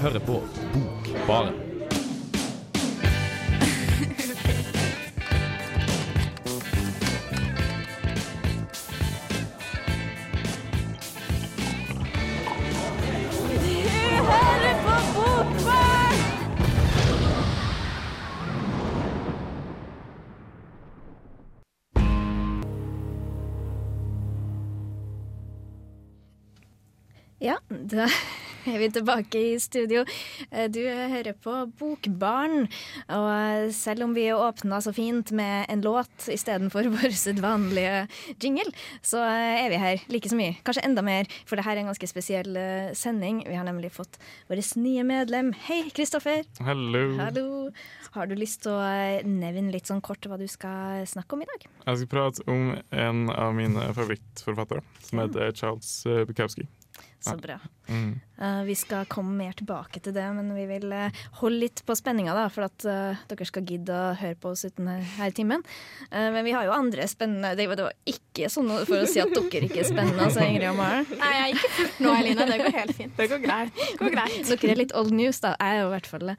hører på Bokbaren. Ja, da er vi tilbake i studio. Eh, Du hører på Bokbarn. Og selv om vi åpna så fint med en låt istedenfor vår sedvanlige jingle, så er vi her like så mye. Kanskje enda mer, for dette er en ganske spesiell eh, sending. Vi har nemlig fått vårt nye medlem. Hei, Kristoffer. Hallo. Hallo. Har du lyst til å eh, nevne litt sånn kort hva du skal snakke om i dag? Jeg skal prate om en av mine favorittforfattere, som heter Charles Bukowski. Så bra. Mm. Uh, vi skal komme mer tilbake til det, men vi vil uh, holde litt på spenninga, da, for at uh, dere skal gidde å høre på oss uten her, i timen. Eh, men vi har jo andre spennende Det var det var ikke sånn for å si at dere ikke er spennende, altså, Ingrid og Maren. Nei, jeg er ikke fullt nå, Eline. Det går helt fint. Det går greit. Det går greit. Dere er litt old news, da. Jeg er jo i hvert fall det.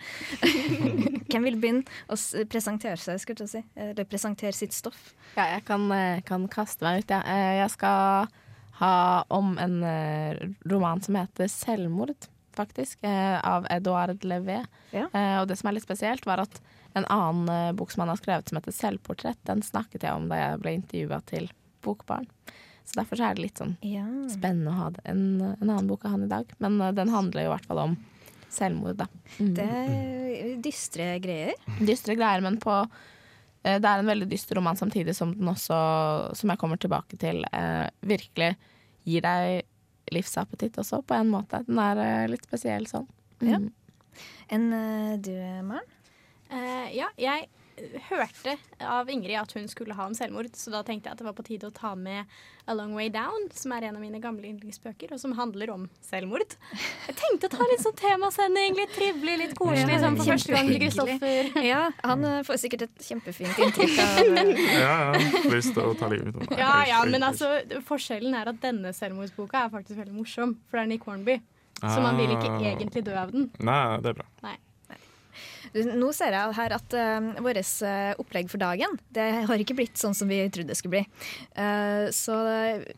Hvem vil begynne å s- presentere seg, skulle jeg si? Eller presentere sitt stoff? Ja, jeg kan, kan kaste meg ut, ja. Jeg skal ha om en eh, roman som heter 'Selvmord', faktisk, eh, av Edouard Levé. Ja. Eh, Og det som er litt spesielt, var at en annen bok som han har skrevet som heter 'Selvportrett', den snakket jeg om da jeg ble intervjua til Bokbarn. Så derfor så er det litt sånn Ja. spennende å ha en, en annen bok av han i dag. Men den handler jo i hvert fall om selvmord, da. Mm. Det er dystre greier. dystre greier, men på Det er en veldig dyster roman samtidig som den også, som jeg kommer tilbake til, eh, virkelig gir deg livsappetitt også, på en måte. Den er eh, litt spesiell sånn. Ja. Mm. Enn eh, du, Maren? Uh, ja, jeg hørte av Ingrid at hun skulle ha om selvmord, så da tenkte jeg at det var på tide å ta med A Long Way Down, som er en av mine gamle yndlingsbøker, og som handler om selvmord. Jeg tenkte å ta litt sånn temasending, litt trivelig, litt koselig, Ja, sånn for første gang til. Kristoffer. Ja, han eh, får sikkert et kjempefint inntrykk av eh, Ja, ja. Lyst til å ta livet av. Ja, ja, men altså, forskjellen er at denne selvmordsboka er faktisk veldig morsom, for det er Nick Hornby. Så man vil ikke Ah. egentlig dø av den. Nei, det er bra. Du, Nå ser jeg her at uh, vårt opplegg for dagen Det har ikke blitt sånn som vi trodde det skulle bli. Uh, så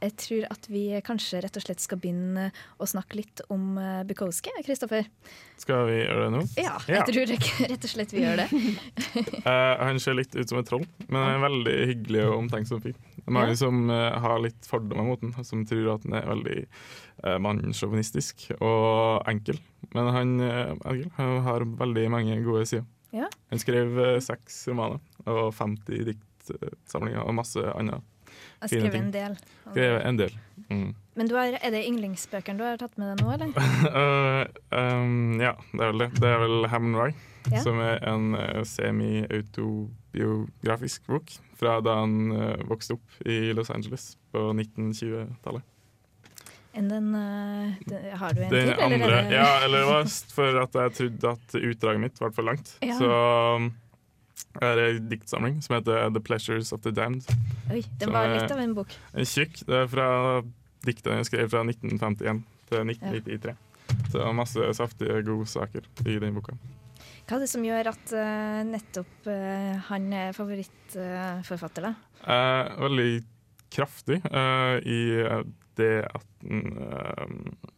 jeg tror at vi kanskje rett og slett skal begynne å snakke litt om uh, Bukowski. Kristoffer? Skal vi gjøre det nå? Ja, Ja. jeg tror ikke, rett og slett vi gjør det. uh, han ser litt ut som et troll, men han er en veldig hyggelig og omtenksom fyr. Mange Ja. som eh, har litt fordommer mot han, som tror at han er veldig mannssjåvinistisk og enkel. Men han, eh, han har veldig mange gode sider. Ja. Han skrev eh, seks romaner og 50 diktsamlinger og masse annet. Jeg skrev ting. en del. Skrev en del. Mm. Men du har, er det yndlingsbøkene du har tatt med deg nå, eller? uh, um, ja, det er vel det. Det er vel Hammond Rye, Ja. som er en semi-autobiografisk bok fra da han eh, vokste opp i Los Angeles på 1920-tallet. Enn den, eh, den Har du en til, eller? andre eller det- Ja, eller det var for at jeg trodde at utdraget mitt var for langt. Ja. Så um, er det en diktsamling som heter The Pleasures of the Damned. Oi, den var litt av en bok. En tjukk. Det er fra diktene jeg skrev fra 1951 til 1993. Så masse saftige godsaker i den boka. Hva er det som gjør at uh, nettopp uh, han er favorittforfatter, da? Eh, veldig kraftig i det at den eh,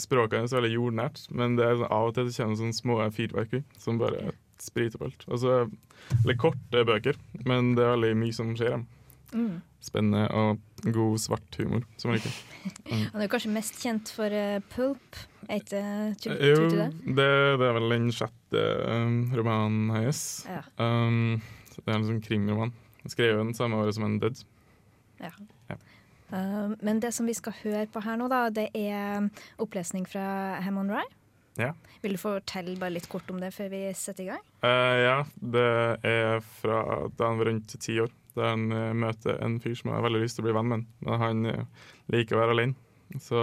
Språket er veldig jordnært, men det er sånn, av og til så kommer sånne små fyrverkeri som bare spriter på alt. Altså, eller korte bøker, men det er veldig mye som skjer. Mm. Spennende og god svart humor, som jeg liker. Han er jo kanskje mest kjent for uh, Pulp. Et, uh, Jo, det, det? det er vel den sjette uh, romanen hans. Ja. Um, det er en sånn krimroman. Skrevet samme året som en død. Ja. Ja. Eh, men det som vi skal høre på her nå, da, det er opplesning fra Hammond Rye. Ja. Vil du fortelle bare litt kort om det før vi setter i gang? Uh, ja, det er fra da han var rundt ti år. Da han uh, møter en fyr som har veldig lyst til å bli venn med men han uh, liker å være alene. Så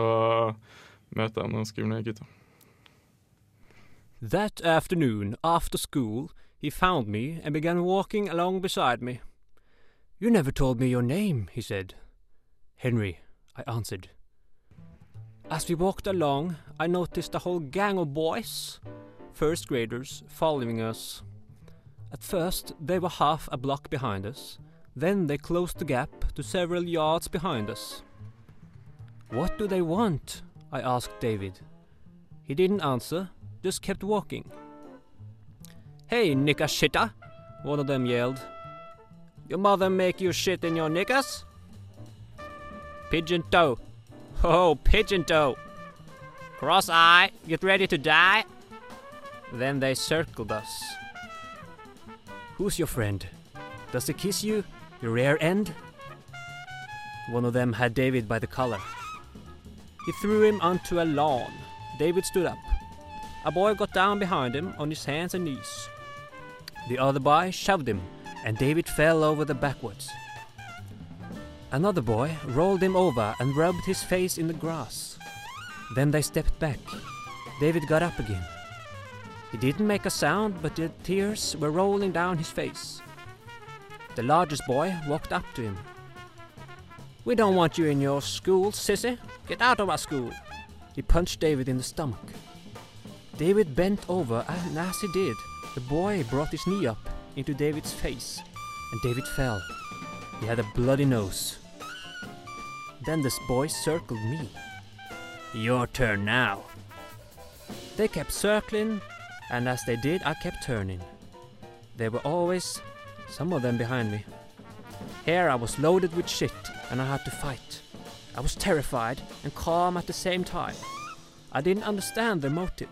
møter han noen skumle gutter. That afternoon, after school, he found me and began walking along beside me. You never told me your name, he said. Henry, I answered. As we walked along, I noticed a whole gang of boys, first graders, following us. At first, they were half a block behind us. Then they closed the gap to several yards behind us. What do they want? I asked David. He didn't answer, just kept walking. Hey, knicker shitter, one of them yelled. Your mother make you shit in your knickers? Pigeon toe. Oh, pigeon toe. Cross eye, get ready to die. Then they circled us. Who's your friend? Does he kiss you, your rear end? One of them had David by the collar. He threw him onto a lawn. David stood up. A boy got down behind him on his hands and knees. The other boy shoved him, and David fell over the backwards. Another boy rolled him over and rubbed his face in the grass. Then they stepped back. David got up again. He didn't make a sound, but the tears were rolling down his face. The largest boy walked up to him. We don't want you in your school, sissy. Get out of our school. He punched David in the stomach. David bent over, and as he did, the boy brought his knee up into David's face, and David fell. He had a bloody nose. Then this boy circled me. Your turn now. They kept circling, and as they did, I kept turning. There were always some of them behind me. Here I was loaded with shit, and I had to fight. I was terrified and calm at the same time. I didn't understand their motive.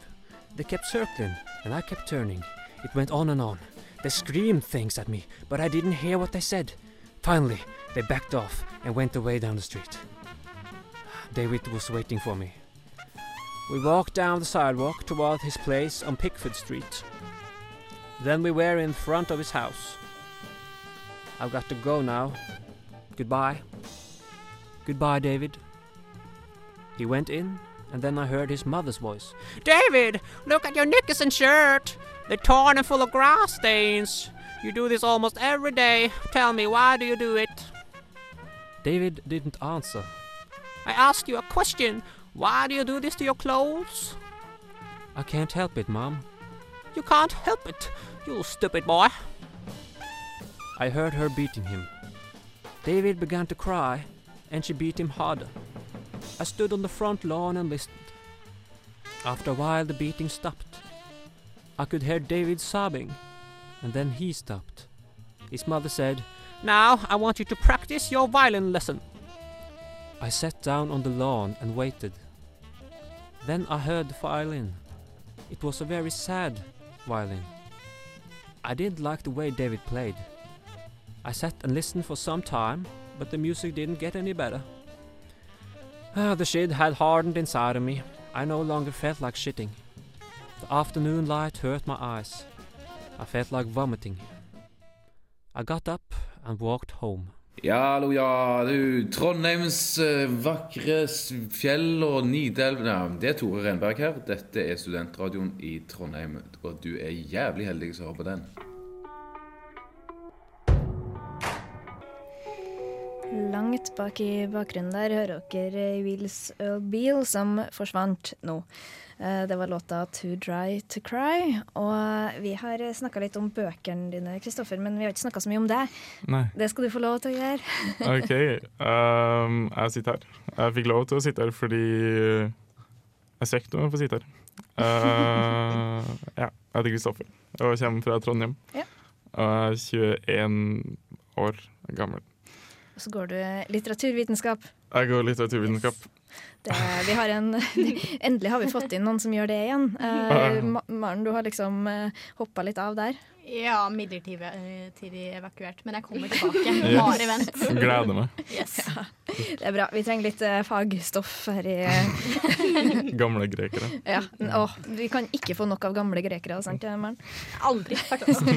They kept circling, and I kept turning. It went on and on. They screamed things at me, but I didn't hear what they said. Finally, they backed off and went away down the street. David was waiting for me. We walked down the sidewalk toward his place on Pickford Street. Then we were in front of his house. I've got to go now. Goodbye. Goodbye, David. He went in, and then I heard his mother's voice. David, look at your knickers and shirt. They're torn and full of grass stains. You do this almost every day. Tell me, why do you do it? David didn't answer. I asked you a question. Why do you do this to your clothes? I can't help it, Mom. You can't help it, you stupid boy. I heard her beating him. David began to cry, and she beat him harder. I stood on the front lawn and listened. After a while, the beating stopped. I could hear David sobbing, and then he stopped. His mother said, Now I want you to practice your violin lesson. I sat down on the lawn and waited. Then I heard the violin. It was a very sad violin. I didn't like the way David played. I sat and listened for some time, but the music didn't get any better. Ah, the shit had hardened inside of me. I no longer felt like shitting. The afternoon light hurt my eyes. I felt like vomiting. I got up and walked home. Ja, hallo, ja, du. Trondheims eh, vakre fjell og Nidelv ja, Det er Tore Renberg her. Dette er studentradioen i Trondheim, og du er jævlig heldig som hører på den. Langt bak i bakgrunnen der hører dere Wheels Earl Beal som forsvant nå. Eh, Det var låta 'Too Dry To Cry'. Og vi har snakka litt om bøkene dine, Kristoffer, men vi har ikke snakka så mye om deg. Nei. Det skal du få lov til å gjøre. OK. Um, jeg sitter her. Jeg fikk lov til å sitte her fordi jeg søkte om å få sitte her. Uh, ja, jeg heter Kristoffer og kommer fra Trondheim. Ja. Og er 21 år gammel. Og så går du litteraturvitenskap. Jeg går litteraturvitenskap. Det, vi har en, endelig har vi fått inn noen som gjør det igjen. Eh, Maren, du har liksom uh, hoppa litt av der. Ja, midlertidig eh, evakuert, men jeg kommer tilbake. Yes. Bare vent. Gleder meg. Yes. Det er bra. Vi trenger litt eh, fagstoff her i eh, Gamle grekere. Ja. Å, vi kan ikke få nok av gamle grekere, sant Maren? Aldri, faktisk.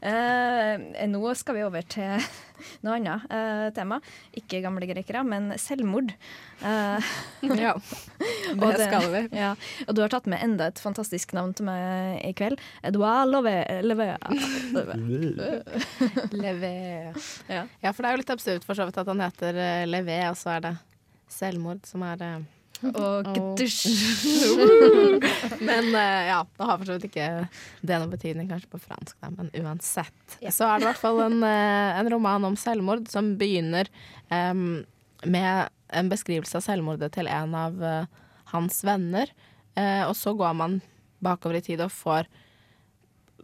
Eh, nå skal vi over til noe annet eh, tema. Ikke gamle grekere, men selvmord. Eh, Ja, det, det skal vi. Ja, og du har tatt med enda et fantastisk navn til meg i kveld. Edouard Love. Leve. Levé. Ja. Ja, for det er jo litt absurd for så vidt at han heter eh, og så er det selvmord, som er eh, Og gdusj. Men uh, ja, det har for så vidt ikke det noen betydning kanskje på fransk, da, men uansett. Yeah. Så er det i hvert fall en, eh, en roman om selvmord som begynner um, med en beskrivelse av selvmordet til en av uh, hans venner. uh, og så går man bakover i tid og får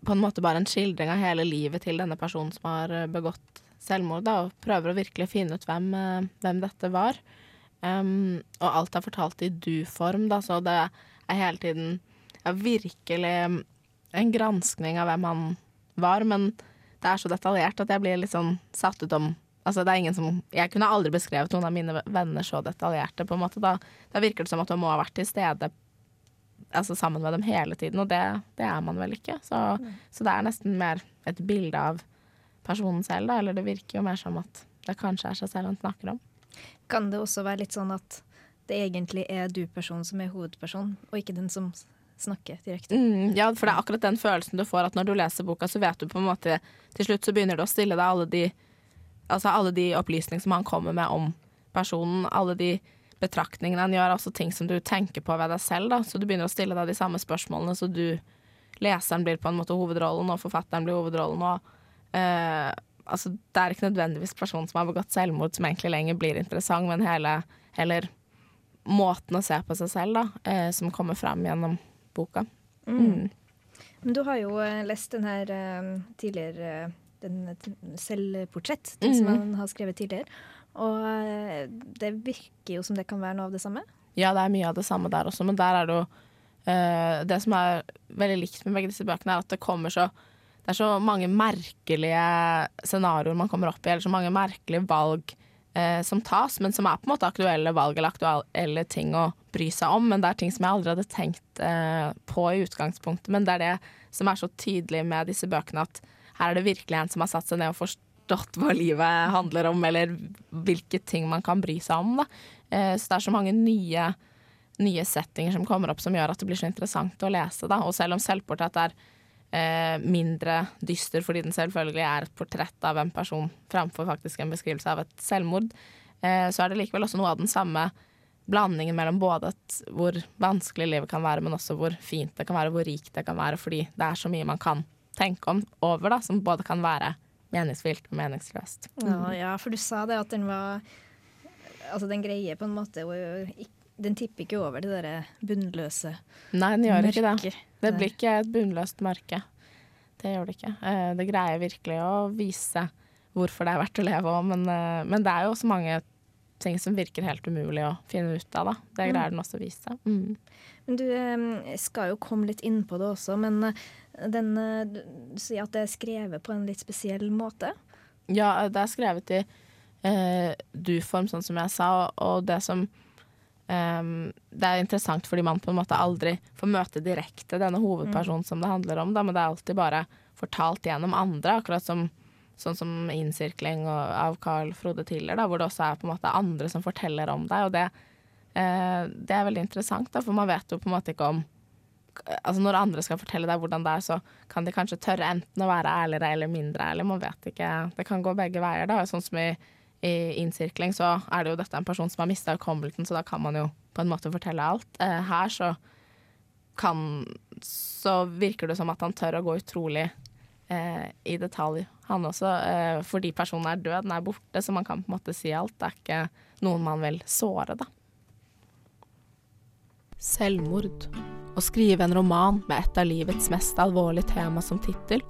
på en måte bare en skildring av hele livet til denne personen som har begått selvmord, da, og prøver å virkelig finne ut hvem, hvem dette var. Um, og alt er fortalt i du-form, da, så det er hele tiden ja, virkelig en granskning av hvem han var, men det er så detaljert at jeg blir litt sånn satt ut om Altså, det er ingen som Jeg kunne aldri beskrevet noen av mine venner så detaljerte, på en måte. Da, da virker det som at man må ha vært til stede altså sammen med dem hele tiden, og det, det er man vel ikke. Så, så det er nesten mer et bilde av personen selv, da, eller det virker jo mer som at det kanskje er seg selv han snakker om. Kan det også være litt sånn at det egentlig er du-personen som er hovedperson, og ikke den som snakker direkte? Mm, ja, for det er akkurat den følelsen du får, at når du leser boka, så vet du på en måte Til slutt så begynner du å stille deg alle de Altså de opplysningene som han kommer med om personen, alle de betraktningene han gjør, altså ting som du tenker på ved deg selv, da. Så du begynner å stille deg de samme spørsmålene, så du Leseren blir på en måte hovedrollen, og forfatteren blir hovedrollen, og eh, Altså, det er ikke nødvendigvis personen som har begått selvmord som egentlig lenger blir interessant, men hele eller måten å se på seg selv, da, eh, som kommer fram gjennom boka. Mm. Men du har jo eh, lest den her eh, tidligere eh, den selvportrett, den som Mhm. han har skrevet tidligere. Og det virker jo som det kan være noe av det samme. Ja, det er mye av det samme der også, men der er det jo eh, Det som er veldig likt med begge disse bøkene, er at det kommer så Det er så mange merkelige scenarioer man kommer opp i, eller så mange merkelige valg eh, som tas, men som er på en måte aktuelle valg eller aktuelle ting å bry seg om. Men det er ting som jeg aldri hadde tenkt eh, på i utgangspunktet. Men det er det som er så tydelig med disse bøkene, at her er det virkelig en som har satt seg ned og forstått hva livet handler om, eller hvilke ting man kan bry seg om. Da. Eh, så det er så mange nye, nye settinger som kommer opp som gjør at det blir så interessant å lese. Da. Og selv om selvportrett er mindre dyster fordi den selvfølgelig er et portrett av en person framfor faktisk en beskrivelse av et selvmord, eh, så er det likevel også noe av den samme blandingen mellom både hvor vanskelig livet kan være, men også hvor fint det kan være, hvor rikt det kan være, fordi det er så mye man kan tenke om over, da, som både kan være meningsfylt og meningsløst. Ja, ja, for du sa det at den var Altså, den greier på en måte å ikk- Den tipper ikke over det derre bunnløse Nei, den gjør ikke det. Det blir ikke et bunnløst mørke. Det gjør det ikke. Eh, Det greier virkelig å vise hvorfor det er verdt å leve òg, men, eh, men det er jo også mange ting som virker helt umulig å finne ut av, da. Det greier den også å vise. Mm. Men du eh, skal jo komme litt inn på det også, men den Du sier at det er skrevet på en litt spesiell måte. Ja, det er skrevet i eh, du-form, sånn som jeg sa, og det som ehm, Det er interessant fordi man på en måte aldri får møte direkte denne hovedpersonen som det handler om, da, men det er alltid bare fortalt gjennom andre, akkurat som Sånn som innsirkling og, av Carl Frode Tiller, da, hvor det også er på en måte andre som forteller om deg. Og det, eh, det er veldig interessant, da, for man vet jo på en måte ikke om Altså Når andre skal fortelle deg hvordan det er, så kan de kanskje tørre enten å være ærligere eller mindre ærlig. Man vet ikke. Det kan gå begge veier. da, Sånn som i, i innsirkling, så er det jo dette en person som har mista hukommelsen, så da kan man jo på en måte fortelle alt. Eh, her så kan Så virker det som at han tør å gå utrolig eh, i detalj, han også. Eh, fordi personen er død, den er borte, så man kan på en måte si alt. Det er ikke noen man vil såre, da. Selvmord. Å skrive en roman med et av livets mest alvorlige tema som tittel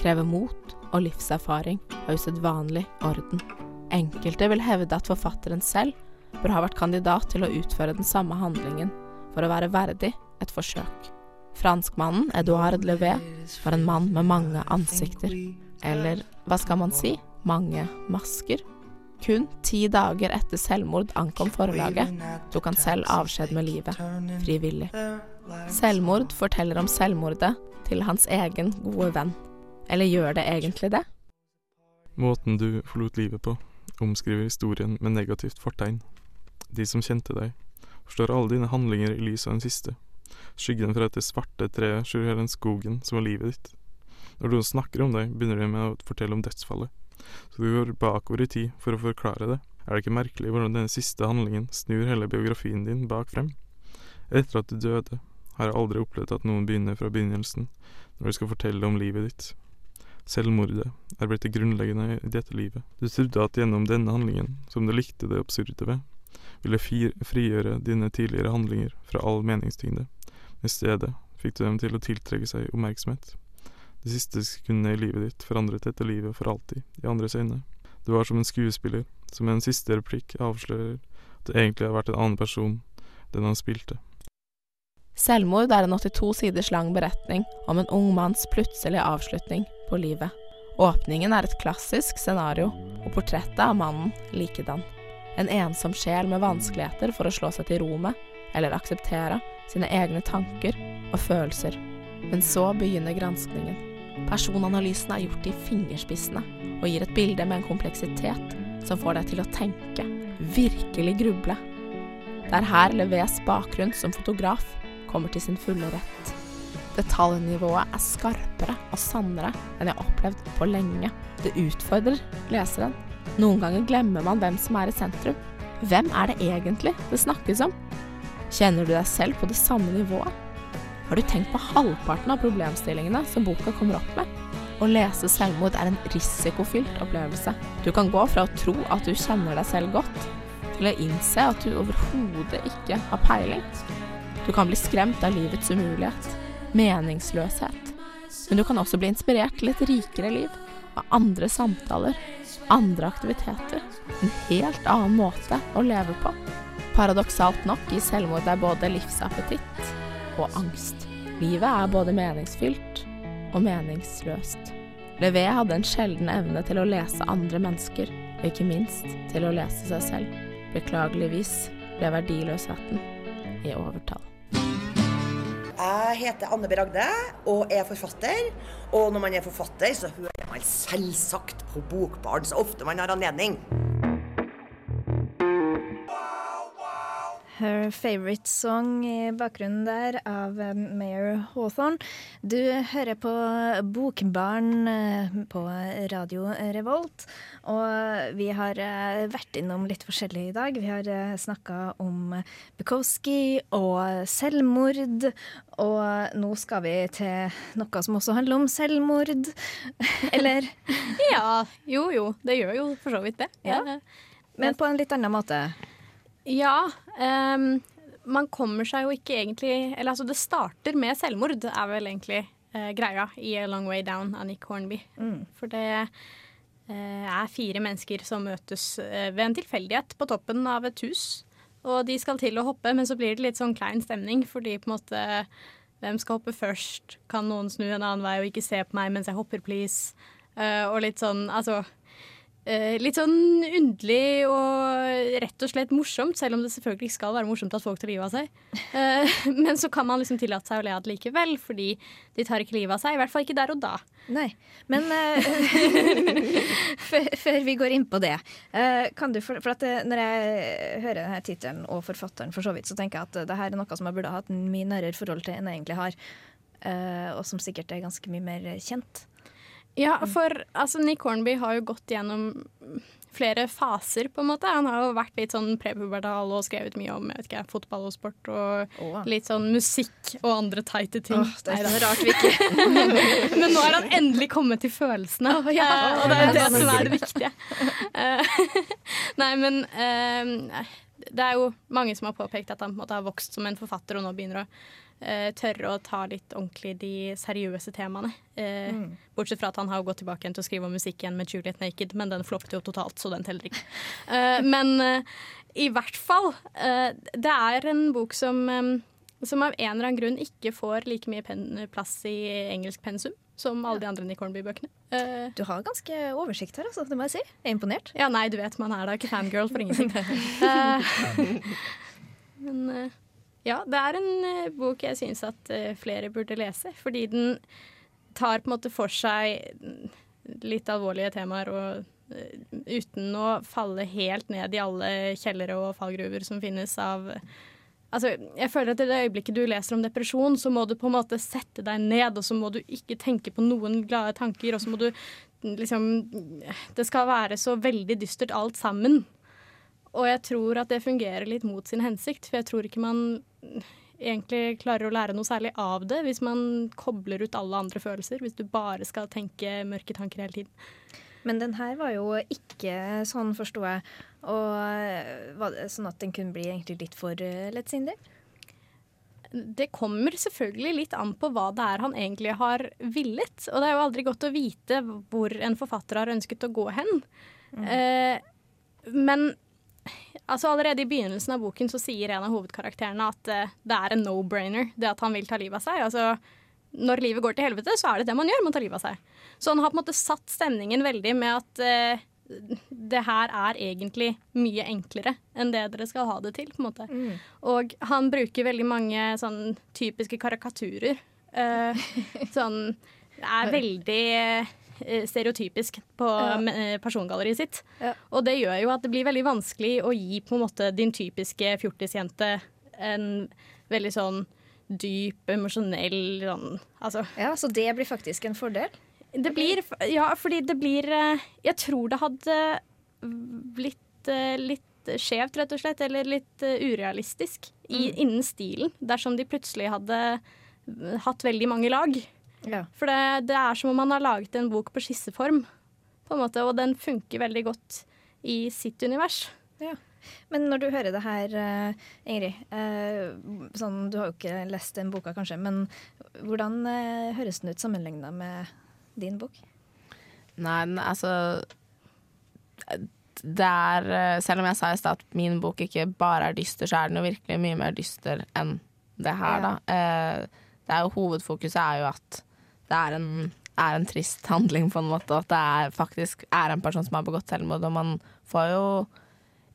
krever mot og livserfaring av usedvanlig orden. Enkelte vil hevde at forfatteren selv bør ha vært kandidat til å utføre den samme handlingen for å være verdig et forsøk. Franskmannen Edouard Levé var en mann med mange ansikter. Eller hva skal man si? Mange masker. Kun ti dager etter selvmord ankom forlaget, tok han selv avskjed med livet, frivillig. Selvmord forteller om selvmordet til hans egen gode venn. Eller gjør det egentlig det? Måten du forlot livet på, omskriver historien med negativt fortegn. De som kjente deg, forstår alle dine handlinger i lys av den siste. Skyggen fra dette svarte treet skjuler den skogen som var livet ditt. Når noen snakker om deg, begynner de med å fortelle om dødsfallet. Så du går bakover i tid for å forklare det. Er det ikke merkelig hvordan denne siste handlingen snur hele biografien din bak frem? Etter at du døde, har jeg aldri opplevd at noen begynner fra begynnelsen når du skal fortelle om livet ditt. Selvmordet er blitt det grunnleggende i dette livet. Du trodde at gjennom denne handlingen, som du likte det absurde ved, ville frigjøre dine tidligere handlinger fra all meningstyngde. I stedet fikk du dem til å tiltrekke seg oppmerksomhet. De siste sekundene i livet ditt forandret dette livet for alltid, i andres øyne. Du var som en skuespiller, som med en siste replikk avslører at det egentlig har vært en annen person den han spilte. Selvmord er en 82 siders lang beretning om en ung manns plutselige avslutning på livet. Åpningen er et klassisk scenario, og portrettet av mannen likedan. En ensom sjel med vanskeligheter for å slå seg til ro med, eller akseptere, sine egne tanker og følelser. Men så begynner granskningen. Personanalysen er gjort i fingerspissene, og gir et bilde med en kompleksitet som får deg til å tenke, virkelig gruble. Det er her Levés bakgrunn som fotograf kommer til sin fulle rett. Detaljnivået er skarpere og sannere enn jeg har opplevd på lenge. Det utfordrer leseren. Noen ganger glemmer man hvem som er i sentrum. Hvem er det egentlig det snakkes om? Kjenner du deg selv på det samme nivået? Har du tenkt på halvparten av problemstillingene som boka kommer opp med? Å lese selvmord er en risikofylt opplevelse. Du kan gå fra å tro at du kjenner deg selv godt, til å innse at du overhodet ikke har peiling. Du kan bli skremt av livets umulighet, meningsløshet. Men du kan også bli inspirert til et rikere liv, av andre samtaler, andre aktiviteter. En helt annen måte å leve på. Paradoksalt nok gir selvmord deg både livsappetitt og angst. Livet er både meningsfylt og meningsløst. Levé hadde en sjelden evne til å lese andre mennesker, og ikke minst til å lese seg selv. Beklageligvis ble verdiløsheten i overtall. Jeg heter Anne B. Ragde og er forfatter. Og når man er forfatter, så hører man selvsagt på Bokbarn så ofte man har anledning. Her Favorite Song i bakgrunnen der av eh, Mayor Hawthorne. Du hører på Bokbarn eh, på Radio Revolt. Og vi har eh, vært innom litt forskjellig i dag. Vi har snakka om Bukowski og selvmord. Og nå skal vi til noe som også handler om selvmord. Eller? Ja. Jo jo, det gjør jo for så vidt det. Ja. Men på en litt annen måte. Ja. Um, man kommer seg jo ikke egentlig Eller altså, det starter med selvmord, er vel egentlig uh, greia i A Long Way Down av Nick Hornby. For det uh, er fire mennesker som møtes uh, ved en tilfeldighet på toppen av et hus. Og de skal til å hoppe, men så blir det litt sånn klein stemning, fordi på en måte Hvem skal hoppe først? Kan noen snu en annen vei og ikke se på meg mens jeg hopper, please? Og litt sånn, altså Litt sånn underlig og rett og slett morsomt, selv om det selvfølgelig ikke skal være morsomt at folk tar livet av seg. Eh, men så kan man liksom tillate seg å le av det likevel, fordi de tar ikke livet av seg. I hvert fall ikke der og da. Nei. Men eh, før, vi går inn på det, eh, kan du for, for eh, Når jeg hører denne tittelen og forfatteren, for så vidt, så tenker jeg at det her er noe som jeg burde ha hatt mye nærere forhold til enn jeg egentlig har. eh, og som sikkert er ganske mye mer kjent. Ja, for altså, Nick Hornby har jo gått gjennom flere faser, på en måte. Han har jo vært litt sånn prepubertal og skrevet mye om ikke, fotball og sport og oh. litt sånn musikk og andre teite ting. Oh, det er så rart vi ikke Men nå er han endelig kommet til følelsene, ja. uh, og det er det som er det viktige. Uh, Nei, men uh, det er jo mange som har påpekt at han på en måte har vokst som en forfatter og nå begynner å eh, tørre å ta litt ordentlig de seriøse temaene. Eh, Mm. Bortsett fra at han har gått tilbake igjen til å skrive om musikk igjen med Juliet Naked, men den floppet jo totalt, så den teller ikke. Eh, men eh, i hvert fall, eh, det er en bok som, eh, som av en eller annen grunn ikke får like mye plass i engelsk pensum som alle de andre Nick Hornby-bøkene. Uh, Du har ganske oversikt her, altså. Det må jeg si. Jeg er imponert. ja, nei, du vet, man er da ikke fangirl for ingenting. uh, men eh, ja, det er en eh, bok jeg syns at eh, flere burde lese, fordi den tar på en måte for seg mm, litt alvorlige temaer og eh, uten å falle helt ned i alle kjellere og fallgruver som finnes av Altså, jeg føler at I det øyeblikket du leser om depresjon, så må du på en måte sette deg ned, og så må du ikke tenke på noen glade tanker, og så må du liksom Det skal være så veldig dystert alt sammen. Og jeg tror at det fungerer litt mot sin hensikt, for jeg tror ikke man egentlig klarer å lære noe særlig av det hvis man kobler ut alle andre følelser, hvis du bare skal tenke mørke tanker hele tiden. Men den her var jo ikke sånn, forsto jeg. Og eh, sånn at den kunne bli egentlig litt for uh, lettsindig? Det kommer selvfølgelig litt an på hva det er han egentlig har villet. Og det er jo aldri godt å vite hvor en forfatter har ønsket å gå hen. Mm. Eh, men altså allerede i begynnelsen av boken så sier en av hovedkarakterene at uh, det er en no-brainer, det at han vil ta livet av seg. Altså, når livet går til helvete, så er det det man gjør, man tar livet av seg. Så han har på en måte satt stemningen veldig med at uh, det her er egentlig mye enklere enn det dere skal ha det til. på en måte. Mm. Og han bruker veldig mange sånn typiske karikaturer. Uh, sånn Det er veldig stereotypisk på ja. Eh, persongalleriet sitt. Ja. Og det gjør jo at det blir veldig vanskelig å gi på en måte din typiske fjortisjente en veldig sånn dyp, emosjonell sånn Altså. Ja, Så det blir faktisk en fordel? Det blir Ja, fordi det blir eh, Jeg tror det hadde blitt eh, litt skjevt, rett og slett, eller litt eh, urealistisk i, mm. innen stilen, dersom de plutselig hadde hatt veldig mange lag. Ja. For det, det, er som om man har laget en bok på skisseform, på en måte, og den funker veldig godt i sitt univers. Ja. Men når du hører det her, Ingrid sånn, Du har jo ikke lest den boka, kanskje, men hvordan høres den ut sammenligna med din bok? Nei, altså Det er eh, Selv om jeg sa i stad at min bok ikke bare er dyster, så er den jo virkelig mye mer dyster enn det her, ja. da. Eh, det er jo Hovedfokuset er jo at det er en, er en trist handling, på en måte. At det er, faktisk er en person som har begått selvmord. Og man får jo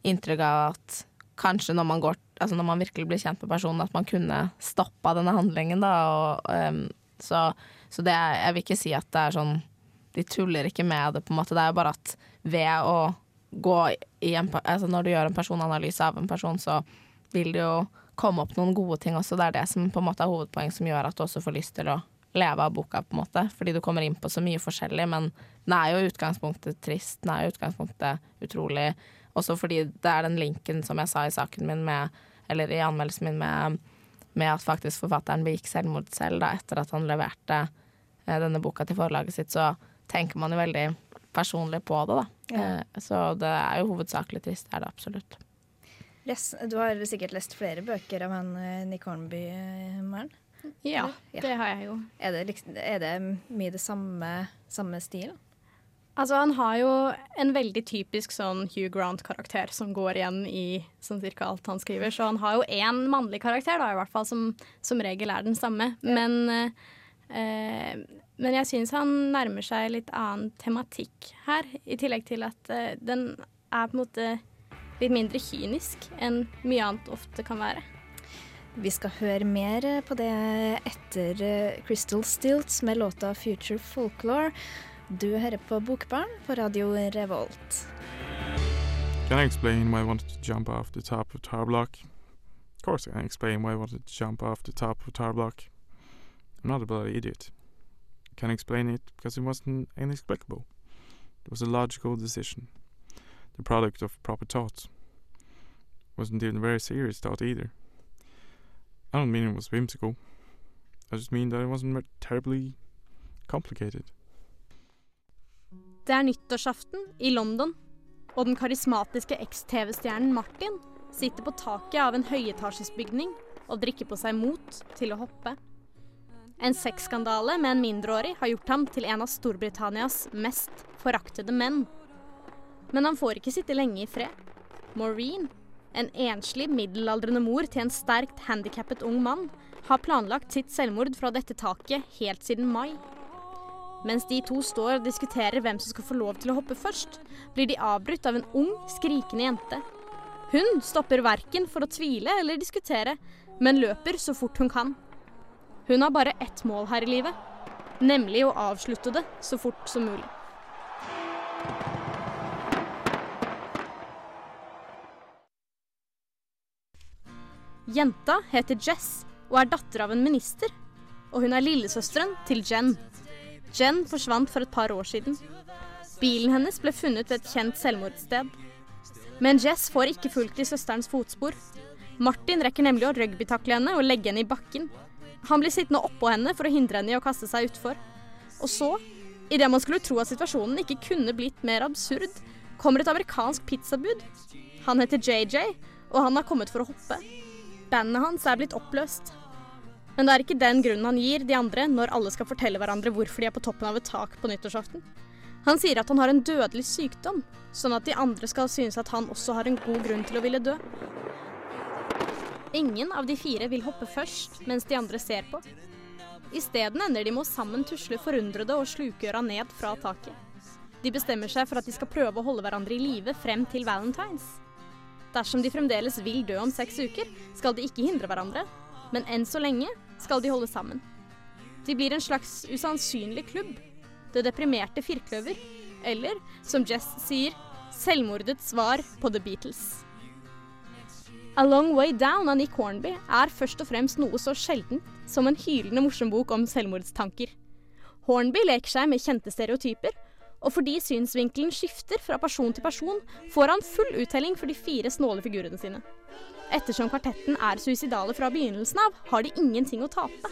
inntrykk av at kanskje når man, går, altså når man virkelig blir kjent med personen, at man kunne stoppa denne handlingen, da. Og, um, så så det, jeg vil ikke si at det er sånn De tuller ikke med det, på en måte. Det er jo bare at ved å gå i en altså Når du gjør en personanalyse av en person, så vil det jo komme opp noen gode ting også. Det er det som på en måte er hovedpoeng som gjør at du også får lyst til å leve av boka, på en måte. Fordi du kommer inn på så mye forskjellig. Men den er jo i utgangspunktet trist. Den er jo i utgangspunktet utrolig. Også fordi det er den linken som jeg sa i saken min med Eller i anmeldelsen min med, med at faktisk forfatteren begikk selvmord selv da, etter at han leverte Eh, denne boka til forlaget sitt, så tenker man jo veldig personlig på det, da. Ja. Eh, så det er jo hovedsakelig trist, er det absolutt. Yes, du har sikkert lest flere bøker av han eh, Nick Hornby, Maren? Ja, ja, det har jeg jo. Er det, liksom, er det mye det samme, samme stilen? Altså, han har jo en veldig typisk sånn Hugh Grant-karakter som går igjen i sånn cirka alt han skriver. Så han har jo én mannlig karakter, da, i hvert fall, som som regel er den samme. Ja. Men Eh, men jeg syns han nærmer seg litt annen tematikk her, i tillegg til at eh, den er på en måte litt mindre kynisk enn mye annet ofte kan være. Vi skal høre mer på det etter eh, Crystal Stilts med låta 'Future Folklore'. Du hører på Bokbarn på radio Revolt. Can I explain why I wanted to jump off the top of Tower Block? Of course I can explain why I wanted to jump off the top of Tower Block. I'm not a bloody idiot. Can't explain it because it wasn't inexplicable. It was a logical decision, the product of proper thought. Wasn't even very serious thought either. I don't mean it was whimsical. I just mean that it wasn't terribly complicated. Det er nyttårsaften i London, og den karismatiske eks-TV-stjernen Martin sitter på taket av en høyetasjesbygning og drikker på seg mot til å hoppe. En sexskandale med en mindreårig har gjort ham til en av Storbritannias mest foraktede menn. Men han får ikke sitte lenge i fred. Maureen, en enslig middelaldrende mor til en sterkt handikappet ung mann, har planlagt sitt selvmord fra dette taket helt siden mai. Mens de to står og diskuterer hvem som skal få lov til å hoppe først, blir de avbrutt av en ung, skrikende jente. Hun stopper verken for å tvile eller diskutere, men løper så fort hun kan. Hun har bare ett mål her i livet, nemlig å avslutte det så fort som mulig. Jenta heter Jess og er datter av en minister. Og hun er lillesøsteren til Jen. Jen forsvant for et par år siden. Bilen hennes ble funnet ved et kjent selvmordssted. Men Jess får ikke fulgt i søsterens fotspor. Martin rekker nemlig å rugbytakle henne og legge henne i bakken. Han blir sittende oppå henne for å hindre henne i å kaste seg utfor. Og så, idet man skulle tro at situasjonen ikke kunne blitt mer absurd, kommer et amerikansk pizzabud. Han heter JJ, og han har kommet for å hoppe. Bandet hans er blitt oppløst. Men det er ikke den grunnen han gir de andre når alle skal fortelle hverandre hvorfor de er på toppen av et tak på nyttårsaften. Han sier at han har en dødelig sykdom, sånn at de andre skal synes at han også har en god grunn til å ville dø. Ingen av de fire vil hoppe først, mens de andre ser på. Isteden ender de med å sammen tusle forundrede og slukøra ned fra taket. De bestemmer seg for at de skal prøve å holde hverandre i live frem til valentines. Dersom de fremdeles vil dø om seks uker, skal de ikke hindre hverandre, men enn så lenge skal de holde sammen. De blir en slags usannsynlig klubb. Det deprimerte firkløver. Eller, som Jess sier, selvmordets svar på The Beatles. A Long Way Down av Nick Hornby er først og fremst noe så sjeldent som en hylende morsom bok om selvmordstanker. Hornby leker seg med kjente stereotyper, og fordi synsvinkelen skifter fra person til person, får han full uttelling for de fire snåle figurene sine. Ettersom kvartetten er suicidale fra begynnelsen av, har de ingenting å tape.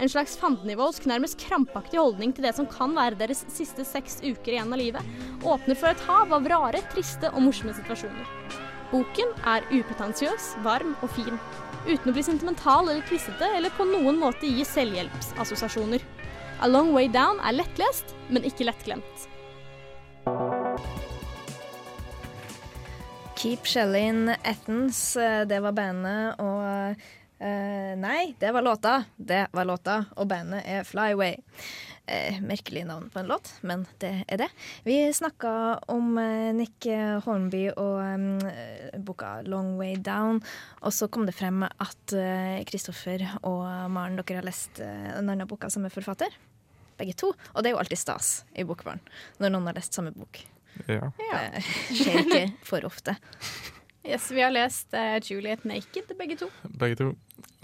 En slags fandenivoldsk, nærmest krampaktig holdning til det som kan være deres siste seks uker igjen av livet, åpner for et hav av rare, triste og morsomme situasjoner. Boken er upretensiøs, varm og fin, uten å bli sentimental eller kvissete eller på noen måte gi selvhjelpsassosiasjoner. A Long Way Down er lettlest, men ikke lettglemt. Keep Shellin Athens, eh, det var bandet, og uh, Nei, det var låta. Det var låta, og bandet er Flyway. Uh, merkelig navn på en låt, men det er det. Vi snakka om uh, Nick Hornby og um, boka 'Long Way Down', og så kom det frem at Kristoffer og Maren, dere har lest eh, en annen boka som er forfatter. Begge to. Og det er jo alltid stas i Bokbarn når noen har lest samme bok. Ja. Det skjer ikke for ofte. Yes, vi har lest uh, Juliet Naked, begge to. Begge to.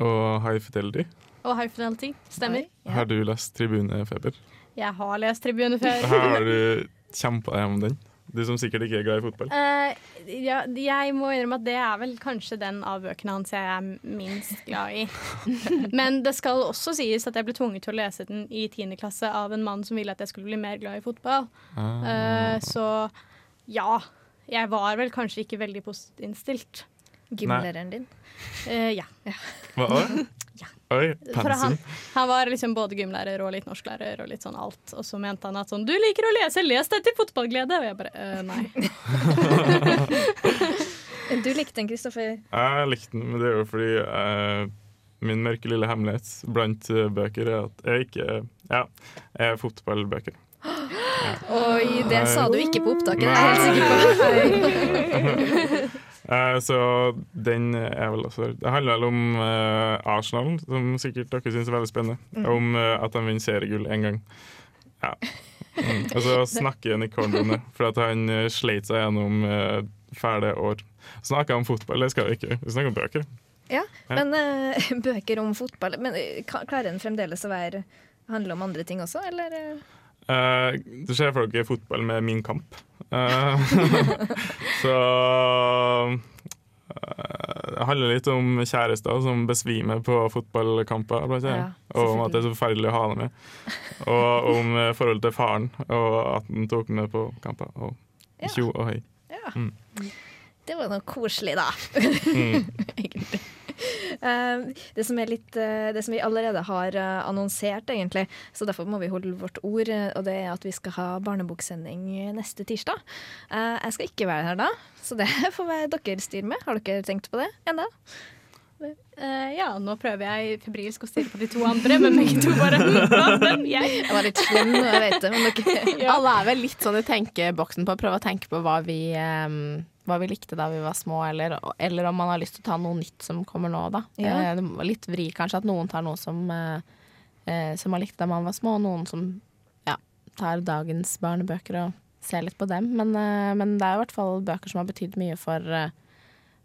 Og High Fidelity. Og High Fidelity. Stemmer. Ja. Har du lest Tribunefeber? Jeg har lest Tribunefeber. Her Har du kjempa deg om den? Du som sikkert ikke er glad i fotball. Uh, ja, jeg må innrømme at det er vel kanskje den av bøkene hans jeg er minst glad i. Men det skal også sies at jeg ble tvunget til å lese den i 10. klasse av en mann som ville at jeg skulle bli mer glad i fotball. Uh, Eh, så ja. Jeg var vel kanskje ikke veldig positivt innstilt. Gymlæreren din. Uh, ja. Hva var det? Ja. Oi, For han, han var liksom både gymlærer og litt norsklærer og litt sånn alt. Og så mente han at sånn Du liker å lese, les deg til fotballglede! Og jeg bare øh, nei. Du likte den, Kristoffer. Jeg likte den, men det er jo fordi eh, min mørke lille hemmelighet blant eh, bøker er at jeg ikke Ja, jeg er fotballbøker. Oi, det sa du ikke på opptaket, det er jeg helt sikker på. Eh, så den er vel også Det handler vel om uh, Arsenal, som sikkert dere syns er veldig spennende. Om uh, at de vinner seriegull én gang. Ja. Mm. Og så snakker Nick Hornby om det, for at han sleit seg gjennom uh, fæle år. Snakker om fotball, det skal vi ikke. Vi snakker om bøker. Ja, men eh, bøker om fotball Men klarer en fremdeles å være handle om andre ting også, eller? Eh? Eh, du ser for dere fotball med Min kamp. Uh, så uh, det handler litt om kjærester som besvimer på fotballkamper, Ja, og om at det er så forferdelig å ha dem med. Og om forholdet til faren, og at han tok med på kamper. Og Ja. og hei. Ja. Mm. Det var noe koselig, da. Mm. egentlig. Eh, det, som er litt, eh, det som vi allerede har eh, annonsert, egentlig, så derfor må vi holde vårt ord, og det er at vi skal ha barneboksending neste tirsdag. Eh, jeg skal ikke være her da, så det får være dere styre med. Har dere tenkt på det ennå? Uh, ja, nå prøver jeg febrilsk å stirre på de to andre, men begge to bare den, jeg? Jeg var litt slem, jeg vet det, men dere Alle er vel litt sånn i tenkeboksen på å prøve å tenke på hva vi, eh, hva vi likte da vi var små, eller, eller om man har lyst til å ta noe nytt som kommer nå, da. Ja. Eh, det var litt vri kanskje at noen tar noe som, eh, eh, som man likte da man var små, og noen som ja, tar dagens barnebøker og ser litt på dem. Men, eh, men det er i hvert fall bøker som har betydd mye for, eh,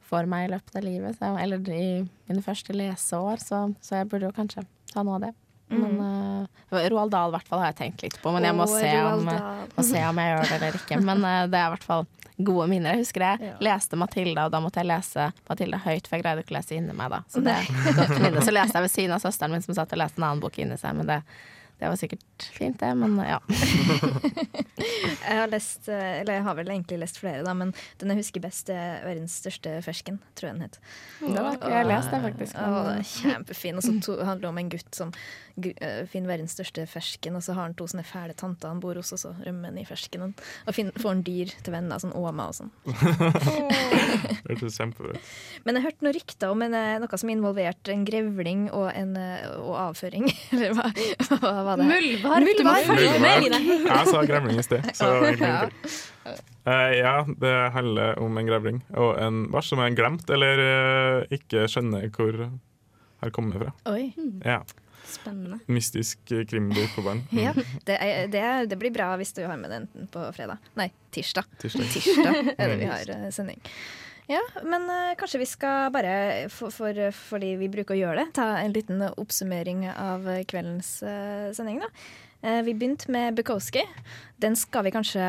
for meg i løpet av livet, så, eller i mine første leseår, så, så jeg burde jo kanskje ta noe av det. Men uh, Roald Dahl hvert fall har jeg tenkt litt på, men jeg må, oh, se om, må se om jeg gjør det eller ikke. Men uh, det er i hvert fall gode minner. Jeg husker jeg Ja. leste Matilda, og da måtte jeg lese Matilda høyt, for jeg greide ikke å lese inni meg da. Så det. Så leste jeg ved siden av søsteren min som satt og leste en annen bok inni seg, men det, det var sikkert fint, det. Men ja. Jeg har lest, eller jeg har vel egentlig lest flere, da, men den jeg husker best, er 'Verdens største fersken', tror jeg den het. Det var ikke jeg har lest det, faktisk. Og, den er kjempefin. Og så to- handler det om en gutt som eh, finner verdens største fersken, og så har han to sånne fæle tanter han bor hos, og så rømmer han i ferskenen. Og fin, får han dyr til venner, sånn åma og sånn. Det hørtes kjempebra ut. Men jeg hørte noen rykter om en, eh, noe som involverte en grevling og, en, eh, og avføring. Eller hva, hva var det? Muldvarp! Du må følge med, Line. Jeg sa grevling i sted, så ingenting. Eh, ja, det handler om en grevling og en bæsj som er glemt eller uh, ikke skjønner hvor har kommet fra. Oi. Ja. Spennende. Mystisk krimbok på barn. Ja, det, er, det, er, det blir bra hvis du har med den på fredag. Nei, tirsdag. Tirsdag. Tirsdag er det vi har eh, sending. Ja, men uh, kanskje vi skal bare, for, for, fordi vi bruker å gjøre det, ta en liten oppsummering av kveldens uh, sending, da. Uh, vi begynte med Bukowski. Den skal vi kanskje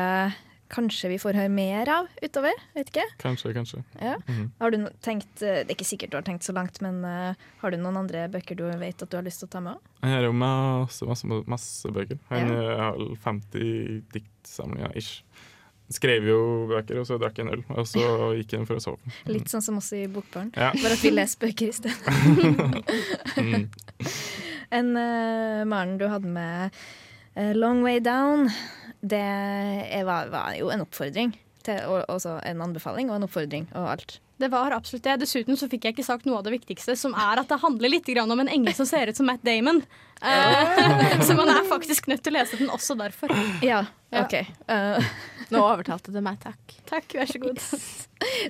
Kanskje vi får høre mer av utover? Vet ikke. Kanskje, kanskje. Ja. Mhm. Har du no- tenkt Det er ikke sikkert du har tenkt så langt, men uh, har du noen andre bøker du vet at du har lyst til å ta med Jeg har jo masse, masse, masse bøker. Jeg Ja. har vel 50 diktsamlinger ish. Skrev jo bøker, og så drakk jeg en øl, og så gikk han for å sove. Litt sånn som oss i Bokbarn. Ja. Bare at vi leser bøker i stedet. Mm. En uh, Maren, du hadde med uh, 'Long Way Down'. Det var, var jo en oppfordring. Til, og også en anbefaling og en oppfordring og alt. Det var absolutt det. Dessuten så fikk jeg ikke sagt noe av det viktigste, som er at det handler litt grann om en engel som ser ut som Matt Damon. Uh, så man er faktisk nødt til å lese den også derfor. Ja. OK. Eh, nå overtalte du meg, takk. Takk, vær så god.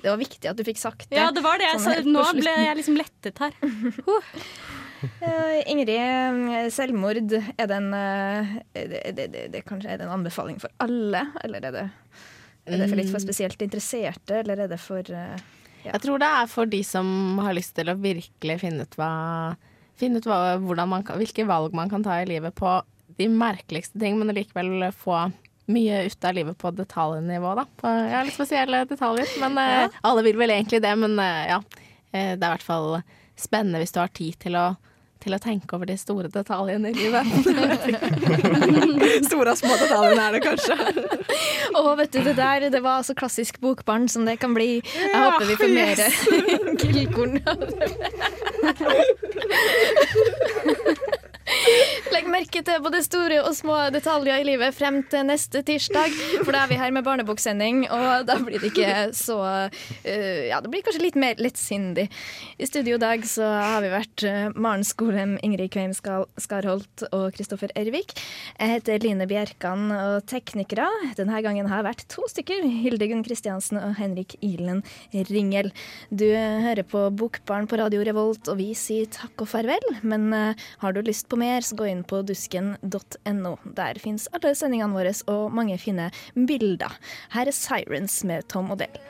det var viktig at du fikk sagt det. Ja, det var det jeg Sånn sa. Nå ble jeg liksom lettet her. Uh, Ingrid, eh, selvmord, er det, en, er det, er det, det, kanskje, er det en anbefaling for alle? Eller er det, er det for litt for spesielt interesserte, eller er det for ja. Jeg tror det er for de som har lyst til å virkelig finne ut hva Finne ut hva, man kan, hvilke valg man kan ta i livet på de merkeligste ting, men likevel få mye ut av livet på detaljnivå, da. På, ja, litt spesielle detaljer. Men eh, alle vil vel egentlig det, men uh, ja. uh, det er i hvert fall spennende hvis du har tid til å, til å tenke over de store detaljene i livet. store og små detaljene er det kanskje. Å, vet du, det der det var så klassisk bokbarn som det kan bli. Jeg håper vi får mer gullkorn. Legg merke til både store og små detaljer i livet frem til neste tirsdag. For da er vi her med barneboksending, og da blir det ikke så uh, Ja, det blir kanskje litt mer lettsindig. I studio i dag så har vi vært uh, Maren Skolem, Ingrid Kveim Skarholt og Kristoffer Ervik. Jeg heter Line Bjerkan, og teknikere denne gangen har vært to stykker. Hilde Gunn Kristiansen og Henrik Ilen Ringel. Du eh, hører på Bokbarn på Radio Revolt, og vi sier takk og farvel. Men uh, har du lyst på mer, så gå inn på dusken.no. Der fins alle sendingene våre og mange fine bilder. Her er Sirens med Tom Odell.